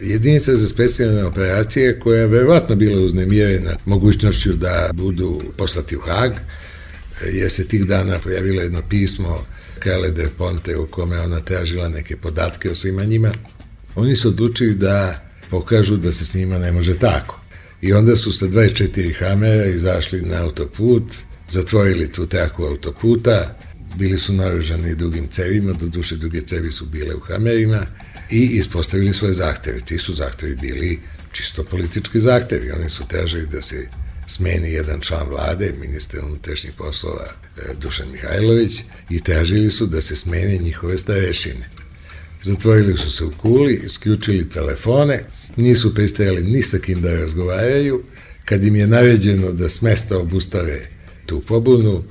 Jedinica za specijalne operacije koja je verovatno bila uznemirena mogućnošću da budu poslati u Hag, jer se tih dana pojavilo jedno pismo Kale de Ponte u kome ona tražila neke podatke o svima njima. Oni su odlučili da pokažu da se s njima ne može tako. I onda su sa 24 hamera izašli na autoput, zatvorili tu traku autoputa, bili su naružani dugim cevima, do duše duge cevi su bile u hamerima i ispostavili svoje zahteve. Ti su zahtevi bili čisto politički zahtevi. Oni su tražili da se smeni jedan član vlade, ministar unutrašnjih poslova e, Dušan Mihajlović, i tražili su da se smene njihove starešine. Zatvorili su se u kuli, isključili telefone, nisu pristajali ni sa kim da razgovaraju. Kad im je naređeno da smesta obustave tu pobunu,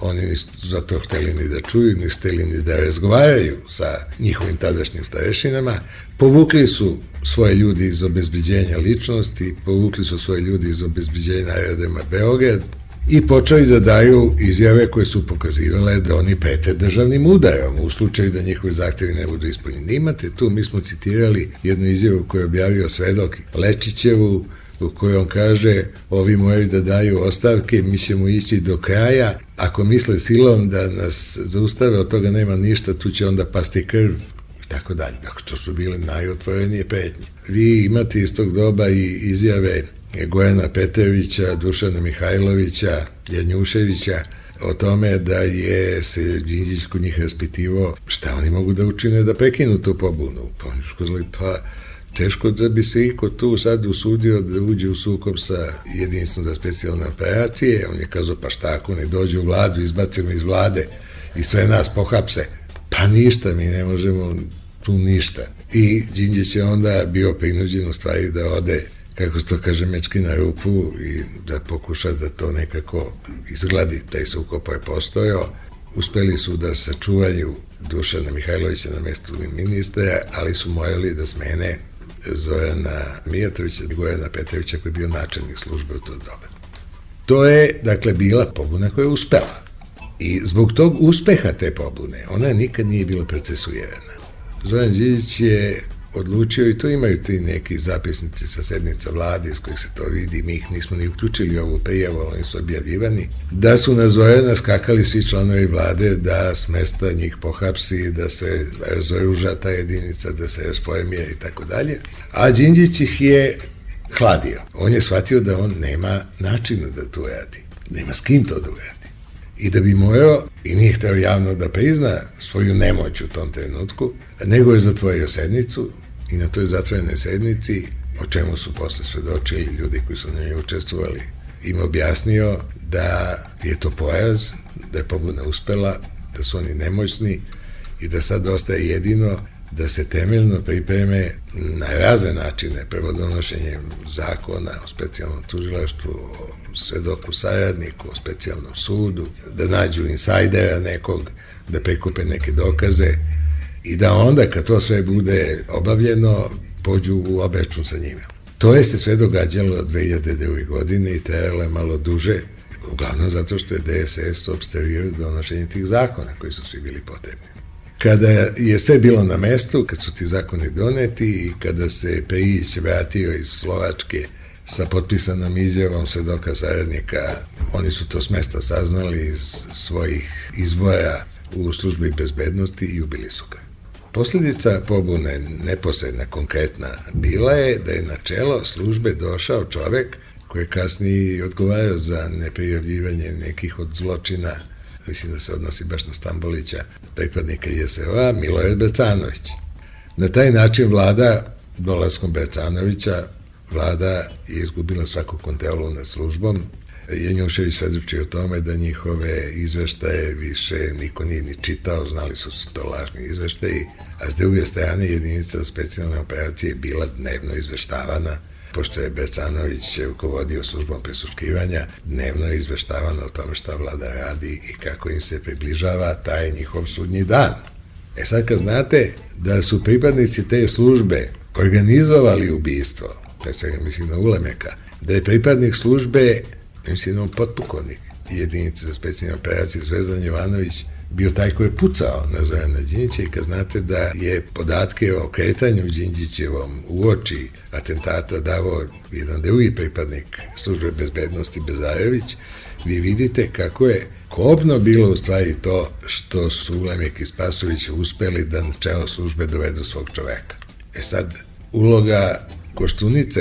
oni nisu zato hteli ni da čuju, ni hteli ni da razgovaraju sa njihovim tadašnjim starešinama. Povukli su svoje ljudi iz obezbeđenja ličnosti, povukli su svoje ljudi iz obezbeđenja aerodroma Beograd i počeli da daju izjave koje su pokazivale da oni prete državnim udarom u slučaju da njihovi zahtevi ne budu ispunjeni. Imate tu, mi smo citirali jednu izjavu koju je objavio svedok Lečićevu, u kojoj on kaže ovi moraju da daju ostavke, mi ćemo ići do kraja, ako misle silom da nas zaustave, od toga nema ništa, tu će onda pasti krv i tako dalje. Dakle, to su bile najotvorenije petnje. Vi imate iz tog doba i izjave Gojana Petevića, Dušana Mihajlovića, Janjuševića, o tome da je se Đinđić kod njih raspitivo šta oni mogu da učine da prekinu tu pobunu. Pa oni škozali, pa teško da bi se iko tu sad usudio da uđe u sukob sa jedinstvom za specijalne operacije. On je kazao, pa šta ako ne dođe u vladu, izbacimo iz vlade i sve nas pohapse. Pa ništa, mi ne možemo tu ništa. I Đinđić je onda bio prinuđen u stvari da ode kako se to kaže, mečki na rupu i da pokuša da to nekako izgladi, taj sukob je postojao. Uspeli su da sačuvaju Dušana Mihajlovića na mestu ministra, ali su morali da smene Zorana Mijatovića i Gojana Petrovića koji je bio načelnik službe u to doba. To je, dakle, bila pobuna koja je uspela. I zbog tog uspeha te pobune, ona nikad nije bila procesuirana. Zoran Đinđić je odlučio i to imaju ti neki zapisnici sa sednica vlade iz kojih se to vidi, mi ih nismo ni uključili ovu prijavu, oni su objavljivani, da su na Zorana skakali svi članovi vlade da s mesta njih pohapsi, da se razoruža ta jedinica, da se rasformije i tako dalje. A Đinđić ih je hladio. On je shvatio da on nema načina da to radi. Nema s kim to da uradi. I da bi morao, i nije hteo javno da prizna svoju nemoć u tom trenutku, nego je zatvorio sednicu, i na toj zatvorenoj sednici, o čemu su posle svedočili ljudi koji su na njoj učestvovali, im objasnio da je to pojaz, da je pobuna uspela, da su oni nemoćni i da sad ostaje jedino da se temeljno pripreme na razne načine, prvo donošenjem zakona o specijalnom tužilaštvu, o svedoku saradniku, o specijalnom sudu, da nađu insajdera nekog, da prikupe neke dokaze, i da onda kad to sve bude obavljeno, pođu u obračun sa njima. To je se sve događalo od 2009. godine i trajalo je malo duže, uglavnom zato što je DSS obstavio donošenje tih zakona koji su svi bili potrebni. Kada je sve bilo na mestu, kad su ti zakoni doneti i kada se Pejić vratio iz Slovačke sa potpisanom izjavom svedoka saradnika, oni su to s mesta saznali iz svojih izvora u službi bezbednosti i ubili su ga. Posledica pobune neposredna, konkretna, bila je da je na čelo službe došao čovek koji je kasnije odgovarao za neprijavljivanje nekih od zločina, mislim da se odnosi baš na Stambolića, pripadnika JSO-a, Miloje Becanović. Na taj način vlada, dolaskom Becanovića, vlada je izgubila svaku kontrolu nad službom, Janjušević svedoči o tome da njihove izveštaje više niko nije ni čitao, znali su se to lažni izveštaji, a s druge strane jedinica specijalne operacije bila dnevno izveštavana pošto je Becanović rukovodio službom presuškivanja, dnevno je izveštavano o tome šta vlada radi i kako im se približava taj njihov sudnji dan. E sad kad znate da su pripadnici te službe organizovali ubistvo, pre svega mislim na Ulemeka, da je pripadnik službe mislim, on potpukovnik jedinice za specijalne operacije Zvezdan Jovanović bio taj koji je pucao na Zorana Đinđića i kad znate da je podatke o kretanju Đinđićevom u oči atentata davao jedan drugi pripadnik službe bezbednosti Bezarević, vi vidite kako je kobno bilo u stvari to što su Ulemek i Spasović uspeli da na čelo službe dovedu svog čoveka. E sad, uloga Koštunice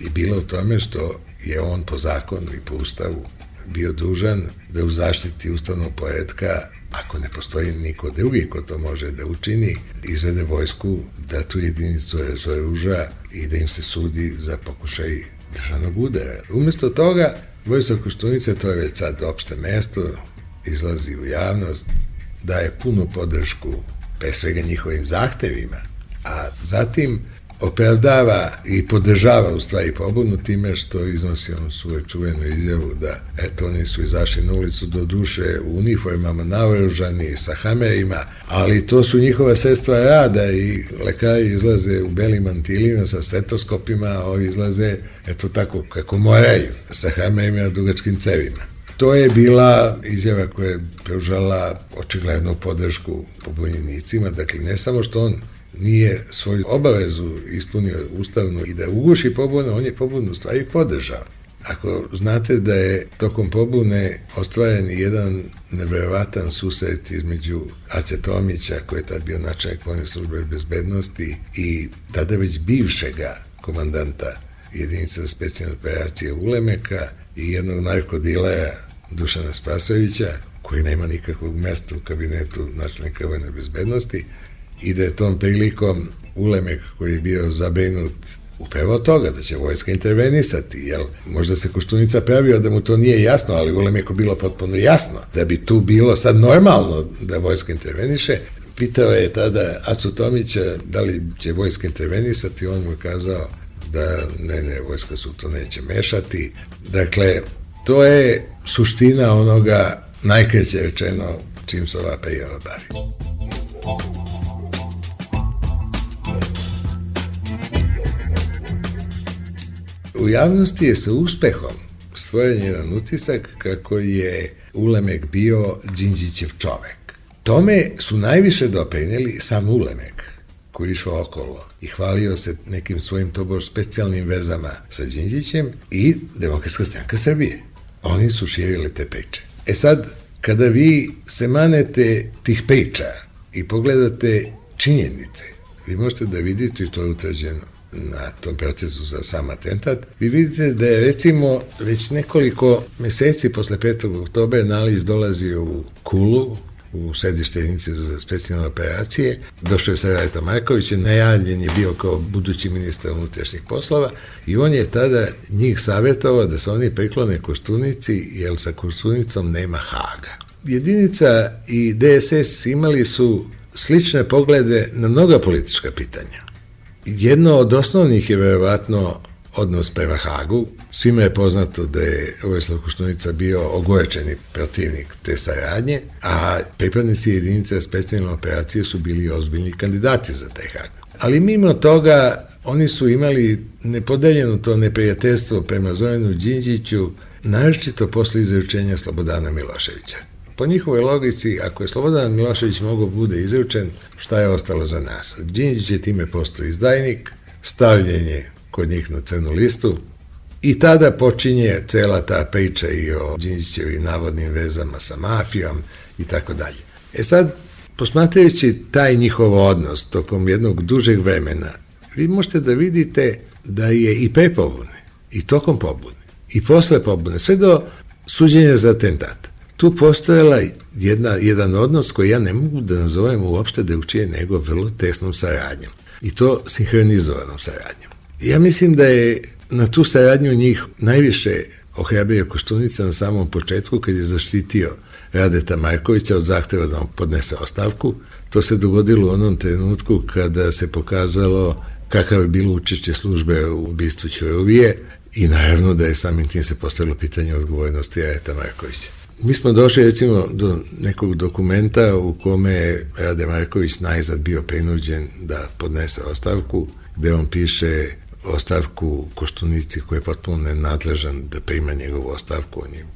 je bila u tome što je on po zakonu i po ustavu bio dužan da u zaštiti ustavnog poredka, ako ne postoji niko drugi ko to može da učini, izvede vojsku da tu jedinicu razoruža i da im se sudi za pokušaj državnog udara. Umesto toga, Vojstva Koštunica, to je već sad opšte mesto, izlazi u javnost, daje punu podršku pre svega njihovim zahtevima, a zatim opravdava i podržava u stvari pobunu time što iznosi onu svoju čuvenu izjavu da eto oni su izašli na ulicu do duše u uniformama naoružani sa hamerima, ali to su njihova sredstva rada i lekari izlaze u belim mantilima sa stetoskopima, a ovi izlaze eto tako kako moraju sa hamerima dugačkim cevima. To je bila izjava koja je pružala očiglednu podršku pobunjenicima, dakle ne samo što on nije svoju obavezu ispunio ustavno i da uguši pobunu, on je pobunu stvari podržao. Ako znate da je tokom pobune ostvaren jedan neverovatan susret između Ace Tomića, koji je tad bio načelnik vojne službe bezbednosti, i tada već bivšega komandanta jedinice za specijalne operacije Ulemeka i jednog narkodilera Dušana Spasovića, koji nema nikakvog mesta u kabinetu načelnika vojne bezbednosti, i da je tom prilikom Ulemek koji je bio zabrinut upravo toga da će vojska intervenisati, jel? Možda se Koštunica pravio da mu to nije jasno, ali Ulemeku bilo potpuno jasno da bi tu bilo sad normalno da vojska interveniše. Pitao je tada Acu Tomića da li će vojska intervenisati, on mu je kazao da ne, ne, vojska su to neće mešati. Dakle, to je suština onoga najkreće rečeno čim se ova prijava bavi. U javnosti je sa uspehom stvoren jedan utisak kako je Ulemek bio Đinđićev čovek. Tome su najviše doprinjeli sam Ulemek, koji išao okolo i hvalio se nekim svojim tobož specijalnim vezama sa Đinđićem i Demokratska stranka Srbije. Oni su širili te priče. E sad, kada vi se manete tih priča i pogledate činjenice, vi možete da vidite i to je utvrđeno na tom procesu za sam atentat, vi vidite da je recimo već nekoliko meseci posle 5. oktobra naliz dolazi u Kulu, u sedište jedinice za specijalne operacije. Došao je sa Rajta Marković, najavljen je bio kao budući ministar unutrašnjih poslova i on je tada njih savjetovao da se oni priklone Koštunici, jer sa Koštunicom nema Haga. Jedinica i DSS imali su slične poglede na mnoga politička pitanja. Jedno od osnovnih je verovatno odnos prema Hagu. Svima je poznato da je Vojislav Koštunica bio ogorečeni protivnik te saradnje, a pripadnici jedinice specijalne operacije su bili ozbiljni kandidati za taj Hag. Ali mimo toga, oni su imali nepodeljeno to neprijateljstvo prema Zoranu Đinđiću, naročito posle izručenja Slobodana Miloševića. Po njihovoj logici, ako je Slobodan Milošević mogao bude izručen, šta je ostalo za nas? Đinđić je time postao izdajnik, stavljen je kod njih na crnu listu i tada počinje cela ta priča i o Đinđićevim navodnim vezama sa mafijom i tako dalje. E sad, posmatrajući taj njihov odnos tokom jednog dužeg vremena, vi možete da vidite da je i pre pobune, i tokom pobune, i posle pobune, sve do suđenja za atentat, tu postojala jedna, jedan odnos koji ja ne mogu da nazovem uopšte da je učije nego vrlo tesnom saradnjom. I to sinhronizovanom saradnjom. Ja mislim da je na tu saradnju njih najviše ohrabrio Koštunica na samom početku kad je zaštitio Radeta Markovića od zahteva da on podnese ostavku. To se dogodilo u onom trenutku kada se pokazalo kakav je bilo učešće službe u ubistvu Ćurovije i naravno da je samim tim se postavilo pitanje odgovornosti Radeta Markovića. Mi smo došli recimo do nekog dokumenta u kome je Rade Marković najzad bio prinuđen da podnese ostavku, gde on piše ostavku Koštunici koji je potpuno nenadležan da prima njegovu ostavku, on je,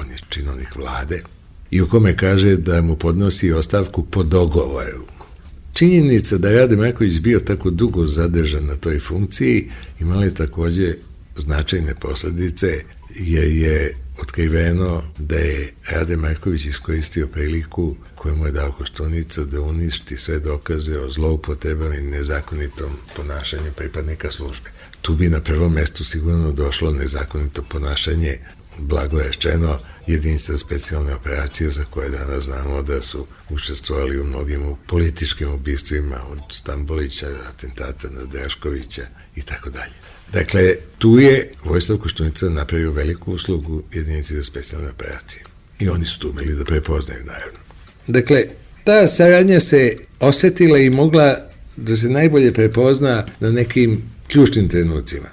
on je činovnik vlade. i u kome kaže da mu podnosi ostavku po dogovoru. Činjenica da Rade Marković bio tako dugo zadržan na toj funkciji imala je takođe značajne posledice jer je otkriveno da je Rade Marković iskoristio priliku koju mu je dao Koštunica da uništi sve dokaze o zloupotrebama i nezakonitom ponašanju pripadnika službe. Tu bi na prvom mestu sigurno došlo nezakonito ponašanje blago rečeno, jedinica specijalne operacije za koje danas znamo da su učestvovali u mnogim političkim ubistvima od Stambolića, atentata na Draškovića i tako dalje. Dakle, tu je Vojstav Koštunica napravio veliku uslugu jedinici za specijalne operacije. I oni su tu umeli da prepoznaju, naravno. Dakle, ta saradnja se osetila i mogla da se najbolje prepozna na nekim ključnim trenucima.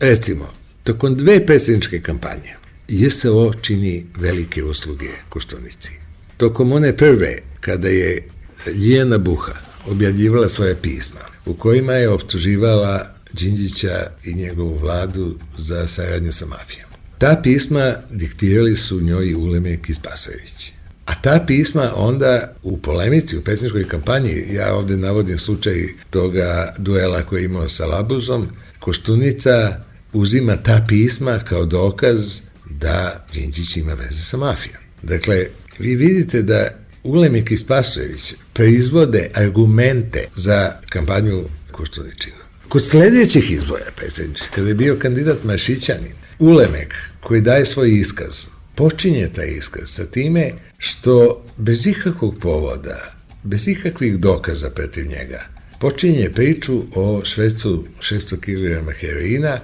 Recimo, tokom dve pesničke kampanje, JSO čini velike usluge Koštunici. Tokom one prve, kada je Lijena Buha objavljivala svoje pisma, u kojima je optuživala Đinđića i njegovu vladu za saradnju sa mafijom. Ta pisma diktirali su njoj Ulemek i Spasojević. A ta pisma onda u polemici, u pesničkoj kampanji, ja ovde navodim slučaj toga duela koji je imao sa Labuzom, Koštunica uzima ta pisma kao dokaz da Đinđić ima veze sa mafijom. Dakle, vi vidite da Ulemik i Spasojević proizvode argumente za kampanju Koštuničina. Kod sledećih izboja predsjedničkih, kada je bio kandidat Mašićanin, Ulemek, koji daje svoj iskaz, počinje taj iskaz sa time što bez ikakvog povoda, bez ikakvih dokaza protiv njega, počinje priču o švecu 600 kg heroina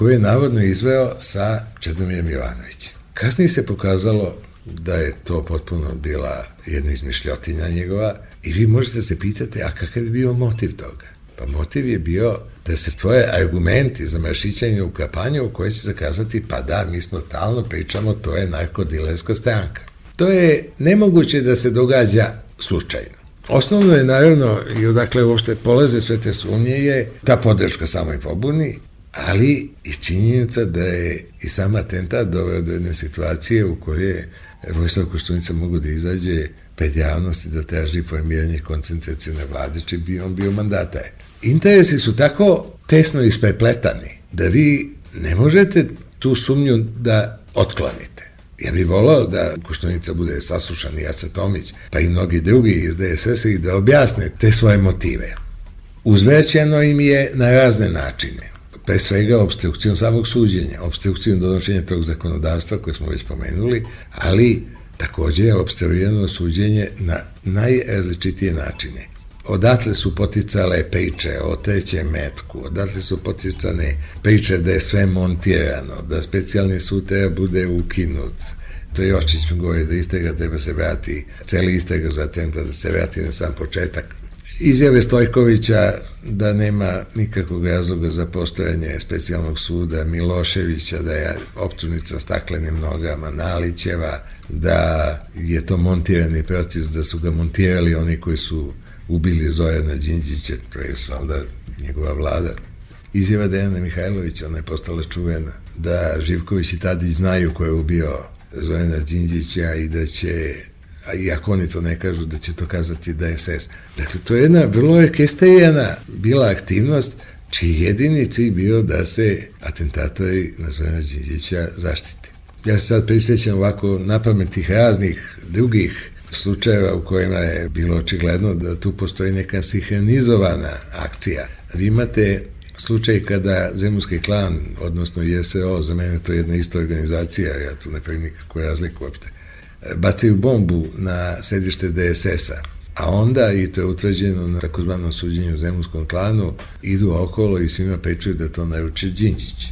koju je navodno izveo sa Čedomijem Jovanovićem. Kasnije se pokazalo da je to potpuno bila jedna izmišljotinja njegova i vi možete se pitati, a kakav je bio motiv toga? Pa motiv je bio da se stvoje argumenti za mašićanje u kampanju u kojoj će se kazati, pa da, mi smo stalno pričamo, to je narkodilerska stranka. To je nemoguće da se događa slučajno. Osnovno je naravno, i odakle uopšte polaze sve te sumnje, je ta podrška samoj pobuni, ali i činjenica da je i sam atentat doveo do jedne situacije u kojoj Vojislav Koštunica mogu da izađe pred javnosti da traži formiranje koncentracijone vlade, če bi on bio mandatar. Interesi su tako tesno isprepletani da vi ne možete tu sumnju da otklonite. Ja bih volao da Koštunica bude saslušan i Aca Tomić, pa i mnogi drugi iz DSS-a i da objasne te svoje motive. Uzvećeno im je na razne načine pre svega obstrukcijom samog suđenja, obstrukcijom donošenja tog zakonodavstva koje smo već pomenuli, ali takođe je obstruirano suđenje na najrazličitije načine. Odatle su poticale priče o trećem metku, odatle su poticane priče da je sve montirano, da specijalni sud treba bude ukinut, to je Očić mi govori da istega treba se vrati, celi istega za atenta da se vrati na sam početak, Izjave Stojkovića da nema nikakvog razloga za postojanje specijalnog suda, Miloševića da je optužnica staklenim nogama, Nalićeva, da je to montirani proces, da su ga montirali oni koji su ubili Zojana Đinđića, to je valda njegova vlada. Izjava Dejana Mihajlovića, ona je postala čuvena, da Živković i Tadić znaju ko je ubio Zojana Đinđića i da će a iako oni to ne kažu da će to kazati DSS. Dakle, to je jedna vrlo orkestrijana bila aktivnost čiji jedini cilj bio da se atentatori na Zvojena Đinđića zaštite. Ja se sad prisjećam ovako napametih raznih drugih slučajeva u kojima je bilo očigledno da tu postoji neka sinhronizovana akcija. Vi imate slučaj kada Zemunski klan, odnosno JSO, za mene to je jedna ista organizacija, ja tu ne pravim nikakvu razliku uopšte, bacaju bombu na sedište DSS-a, a onda, i to je utvrđeno na takozvanom suđenju u Zemunskom klanu, idu okolo i svima pečuju da to naruče Đinđić.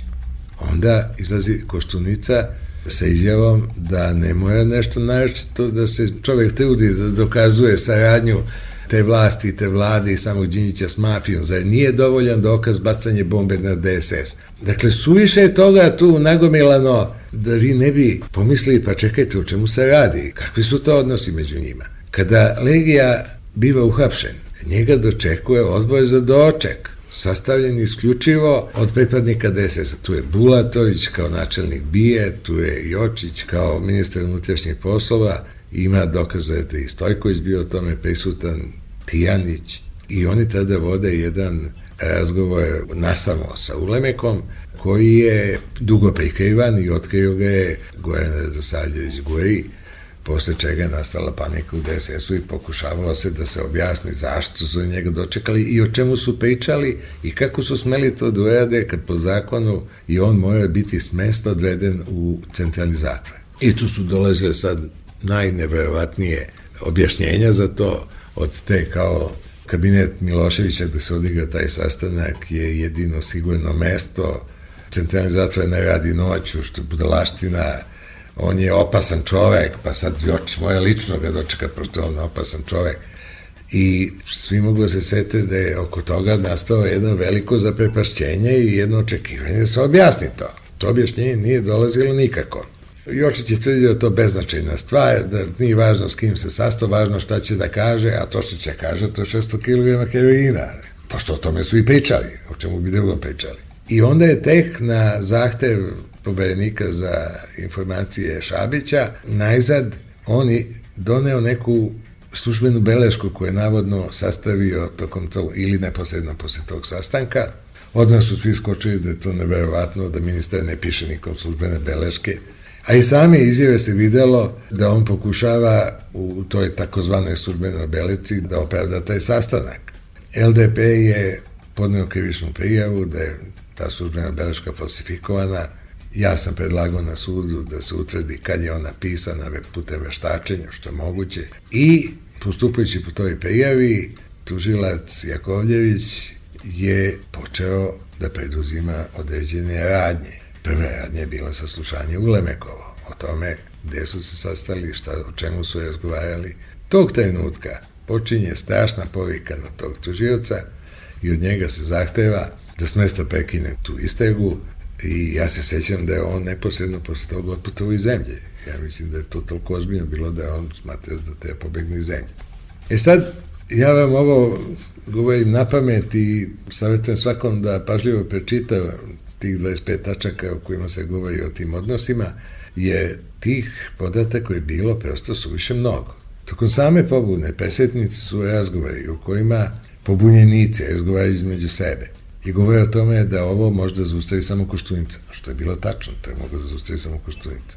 Onda izlazi Koštunica sa izjavom da ne mora nešto naročito da se čovek trudi da dokazuje saradnju te vlasti, te vlade i samog Đinjića s mafijom, zar nije dovoljan dokaz bacanje bombe na DSS? Dakle, suviše je toga tu nagomilano da vi ne bi pomislili, pa čekajte, o čemu se radi, kakvi su to odnosi među njima. Kada Legija biva uhapšen, njega dočekuje odboj za doček, sastavljen isključivo od pripadnika DSS-a. Tu je Bulatović kao načelnik BIE, tu je Jočić kao ministar unutrašnjih poslova ima dokaze da i Stojković bio tome prisutan, Tijanić, i oni tada vode jedan razgovor nasamo sa Ulemekom, koji je dugo prikrivan i otkrio ga je Goran Radosavljević Guri, posle čega je nastala panika u DSS-u i pokušavalo se da se objasni zašto su njega dočekali i o čemu su pričali i kako su smeli to da urade kad po zakonu i on mora biti smesta odveden u centralni zatvor. I tu su dolazile sad najneverovatnije objašnjenja za to od te kao kabinet Miloševića gde se odigrao taj sastanak je jedino sigurno mesto centralni zatvor ne radi noću, što je budalaština, on je opasan čovek, pa sad još moje lično ga dočeka, pošto on je opasan čovek. I svi mogu da se sete da je oko toga nastao jedno veliko zaprepašćenje i jedno očekivanje da se objasni to. To objašnjenje nije dolazilo nikako. Jočić je tvrdio to beznačajna stvar, da nije važno s kim se sastao, važno šta će da kaže, a to što će kaže, to je 600 kg heroina. Pošto o tome su i pričali, o čemu bi drugom pričali. I onda je tek na zahtev poverenika za informacije Šabića, najzad oni doneo neku službenu belešku koju je navodno sastavio tokom tog, ili neposredno posle tog sastanka. Odmah su svi skočili da je to neverovatno, da ministar ne piše nikom službene beleške. A i same izjave se videlo da on pokušava u toj takozvanoj službenoj beleci da opravda taj sastanak. LDP je podneo krivičnu prijavu da je ta službena beleška falsifikovana. Ja sam predlagao na sudu da se utvrdi kad je ona pisana putem veštačenja, što je moguće. I postupajući po toj prijavi, tužilac Jakovljević je počeo da preduzima određene radnje. Prve je bilo saslušanje Ulemekovo, o tome gde su se sastali, šta, o čemu su razgovarali. Tog trenutka počinje strašna povika na tog tužioca i od njega se zahteva da smesta prekine tu istegu i ja se sećam da je on neposredno posle toga otputovao iz zemlje. Ja mislim da je to toliko ozbiljno bilo da je on smatrao da treba pobegne iz zemlje. E sad, ja vam ovo govorim na pamet i savjetujem svakom da pažljivo prečita tih 25 tačaka u kojima se govori o tim odnosima, je tih podataka je bilo prosto suviše mnogo. Tokom same pobune, pesetnici su razgovori u kojima pobunjenici razgovaraju između sebe i govore o tome da ovo može da zaustavi samo Koštunica, što je bilo tačno, to je mogo da zaustavi samo Koštunica.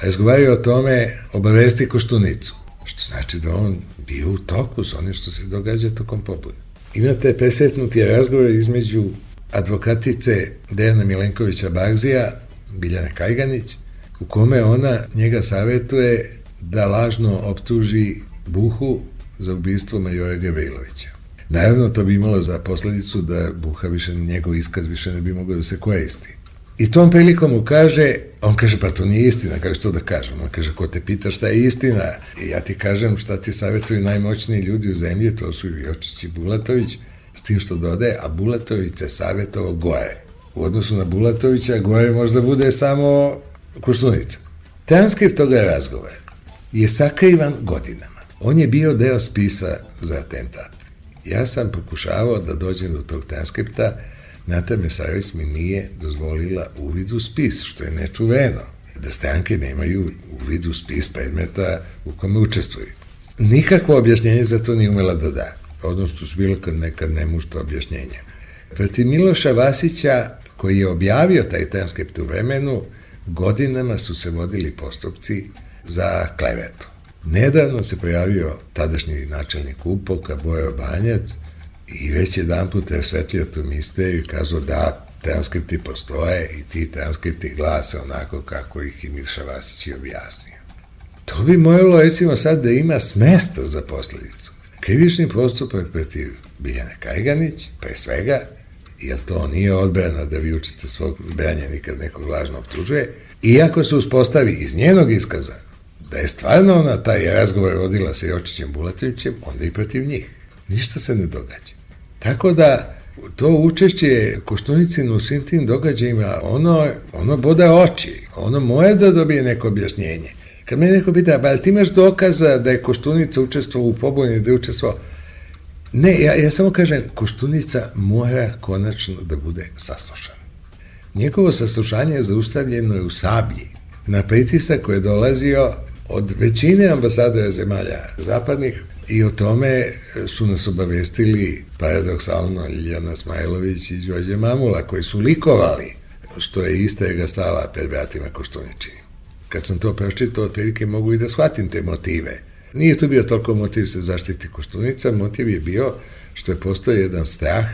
A izgovaraju o tome obavesti Koštunicu, što znači da on bio u toku s onim što se događa tokom pobune. Imate presetnuti razgovor između advokatice Dejana Milenkovića Barzija, Biljana Kajganić, u kome ona njega savetuje da lažno optuži Buhu za ubistvo majora Gavrilovića. Naravno, to bi imalo za posledicu da Buha više, njegov iskaz više ne bi mogao da se koristi. I tom prilikom mu kaže, on kaže, pa to nije istina, kaže što da kažem. On kaže, ko te pita šta je istina? I ja ti kažem šta ti savjetuju najmoćniji ljudi u zemlji, to su Jočić i Bulatović, s tim što dodaje, a Bulatović se savjetovao gore. U odnosu na Bulatovića, gore možda bude samo Kuštunica. Transkript toga razgovora je sakrivan godinama. On je bio deo spisa za atentat. Ja sam pokušavao da dođem do tog transkripta, Nata Mesarović mi nije dozvolila uvid u spis, što je nečuveno, da stranke nemaju uvid u spis predmeta u kome učestvuju. Nikakvo objašnjenje za to nije umela da da, odnosno su bilo kad nekad nemušta objašnjenja. Proti Miloša Vasića, koji je objavio taj transkript u vremenu, godinama su se vodili postupci za klevetu. Nedavno se pojavio tadašnji načelnik Upoka, Bojo Banjac, i već jedan put je osvetlio tu misteriju i kazao da transkripti postoje i ti transkripti glase onako kako ih i Mirša Vasić je objasnio. To bi mojelo, recimo, sad da ima smesta za posledicu. Krivični postupak protiv Biljane Kajganić, pre svega, jer to nije odbrana da vi učite svog branja nikad nekog lažno optužuje, iako se uspostavi iz njenog iskaza da je stvarno ona taj razgovor vodila sa Jočićem Bulatovićem, onda i protiv njih. Ništa se ne događa. Tako da, to učešće Koštunicinu u svim tim događajima, ono, ono boda oči, ono moje da dobije neko objašnjenje. Kad me neko pita, ba, ti imaš dokaza da je Koštunica učestvovao u pobuni, da je učestvovao Ne, ja, ja samo kažem, Koštunica mora konačno da bude saslušana. Njegovo saslušanje je zaustavljeno u Sablji, na pritisak koji je dolazio od većine ambasadora zemalja zapadnih i o tome su nas obavestili paradoksalno Ljiljana Smajlović i Đorđe Mamula koji su likovali što je istraga stala pred vratima Koštuničini. Kad sam to pročitao, otprilike mogu i da shvatim te motive. Nije to bio toliko motiv se zaštiti Koštunica, motiv je bio što je postoje jedan strah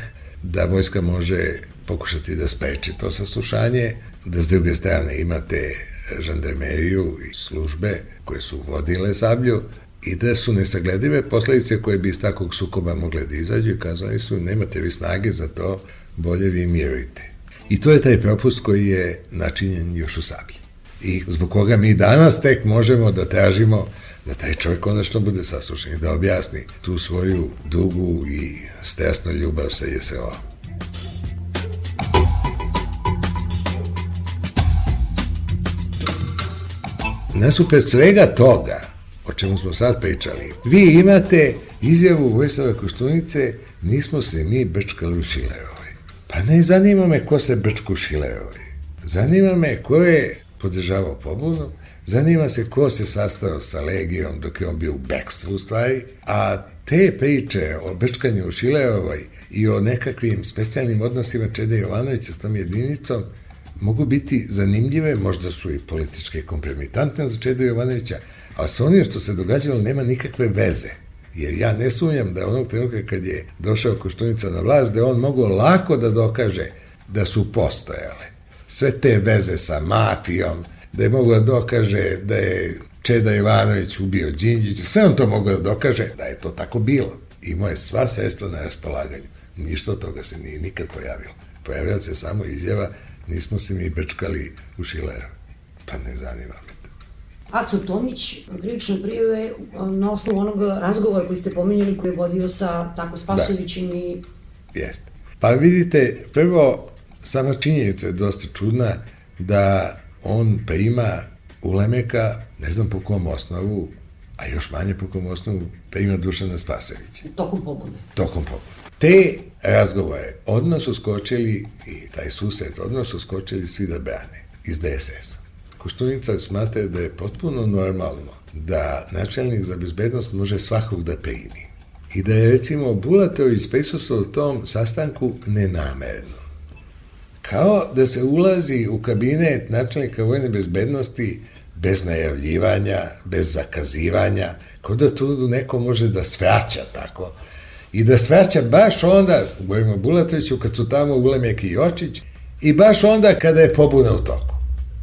da vojska može pokušati da spreči to saslušanje, da s druge strane imate žandarmeriju i službe koje su vodile sablju i da su nesagledive posledice koje bi iz takvog sukoba mogle da izađu i kazali su nemate vi snage za to, bolje vi mirujte. I to je taj propust koji je načinjen još u sablji. I zbog koga mi danas tek možemo da tražimo da taj čovjek konačno bude saslušan i da objasni tu svoju dugu i stresnu ljubav sa JSO. Nasupred svega toga, o čemu smo sad pričali, vi imate izjavu Vojsava Koštunice, nismo se mi brčkali u Šilerovoj. Pa ne zanima me ko se brčku u Šilerovoj. Zanima me ko je podržavao pobunu, zanima se ko se sastao sa Legijom dok je on bio u bekstvu u stvari, a te priče o brčkanju u Šilerovoj i o nekakvim specijalnim odnosima Čede Jovanovića s tom jedinicom mogu biti zanimljive, možda su i političke kompromitantne za Čedo Jovanovića, ali sa onim što se događalo nema nikakve veze. Jer ja ne sumnjam da onog trenutka kad je došao Koštunica na vlast, da on mogao lako da dokaže da su postojale. Sve te veze sa mafijom, da je mogao da dokaže da je Čeda Jovanović ubio Đinđić, sve on to mogao da dokaže da je to tako bilo. Imao je sva sredstva na raspolaganju. Ništa od toga se nije nikad pojavilo. Pojavila se samo izjava nismo se mi bečkali u Šilera. Pa ne zanima me. Aco Tomić, krivične prijeve na osnovu onog razgovora koji ste pominjali koji je vodio sa tako Spasovićem da. i... Jeste. Pa vidite, prvo, sama činjenica je dosta čudna da on pa ima Ulemeka, ne znam po kom osnovu, a još manje po kom osnovu, pa ima Dušana Spasovića. Tokom pobune. Tokom pobune. Te razgovore odmah su skočili, i taj susret, odmah su skočili svi da brane iz DSS. Koštunica smatra da je potpuno normalno da načelnik za bezbednost može svakog da primi. I da je recimo Bulatović prisustvovao tom sastanku nenamerno. Kao da se ulazi u kabinet načelnika vojne bezbednosti bez najavljivanja, bez zakazivanja, kao da tu neko može da svraća tako, i da svraća baš onda, govorimo Bulatoviću, kad su tamo Ulemek i Jočić, i baš onda kada je pobuna u toku.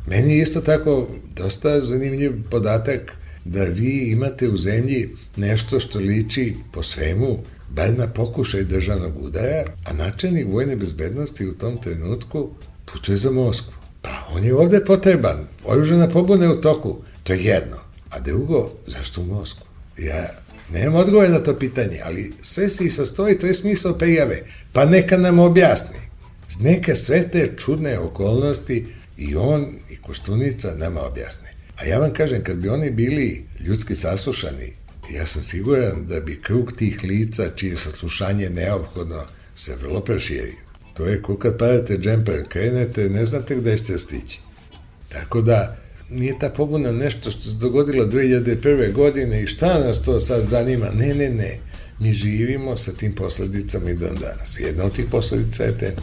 Meni je isto tako dosta zanimljiv podatak da vi imate u zemlji nešto što liči po svemu bar na pokušaj državnog udara, a načelnik vojne bezbednosti u tom trenutku putuje za Moskvu. Pa on je ovde potreban, oružena pobuna u toku, to je jedno. A drugo, zašto u Moskvu? Ja Nemam odgovor na to pitanje, ali sve se i sastoji, to je smisao prijave. Pa neka nam objasni. Neka sve te čudne okolnosti i on i Koštunica nama objasne. A ja vam kažem, kad bi oni bili ljudski saslušani, ja sam siguran da bi krug tih lica čije saslušanje neophodno se vrlo proširio. To je ko kad padate džemper, krenete, ne znate gde ćete stići. Tako da, nije ta pobuna nešto što se dogodilo 2001. godine i šta nas to sad zanima? Ne, ne, ne. Mi živimo sa tim posledicama i dan danas. Jedna od tih posledica je te.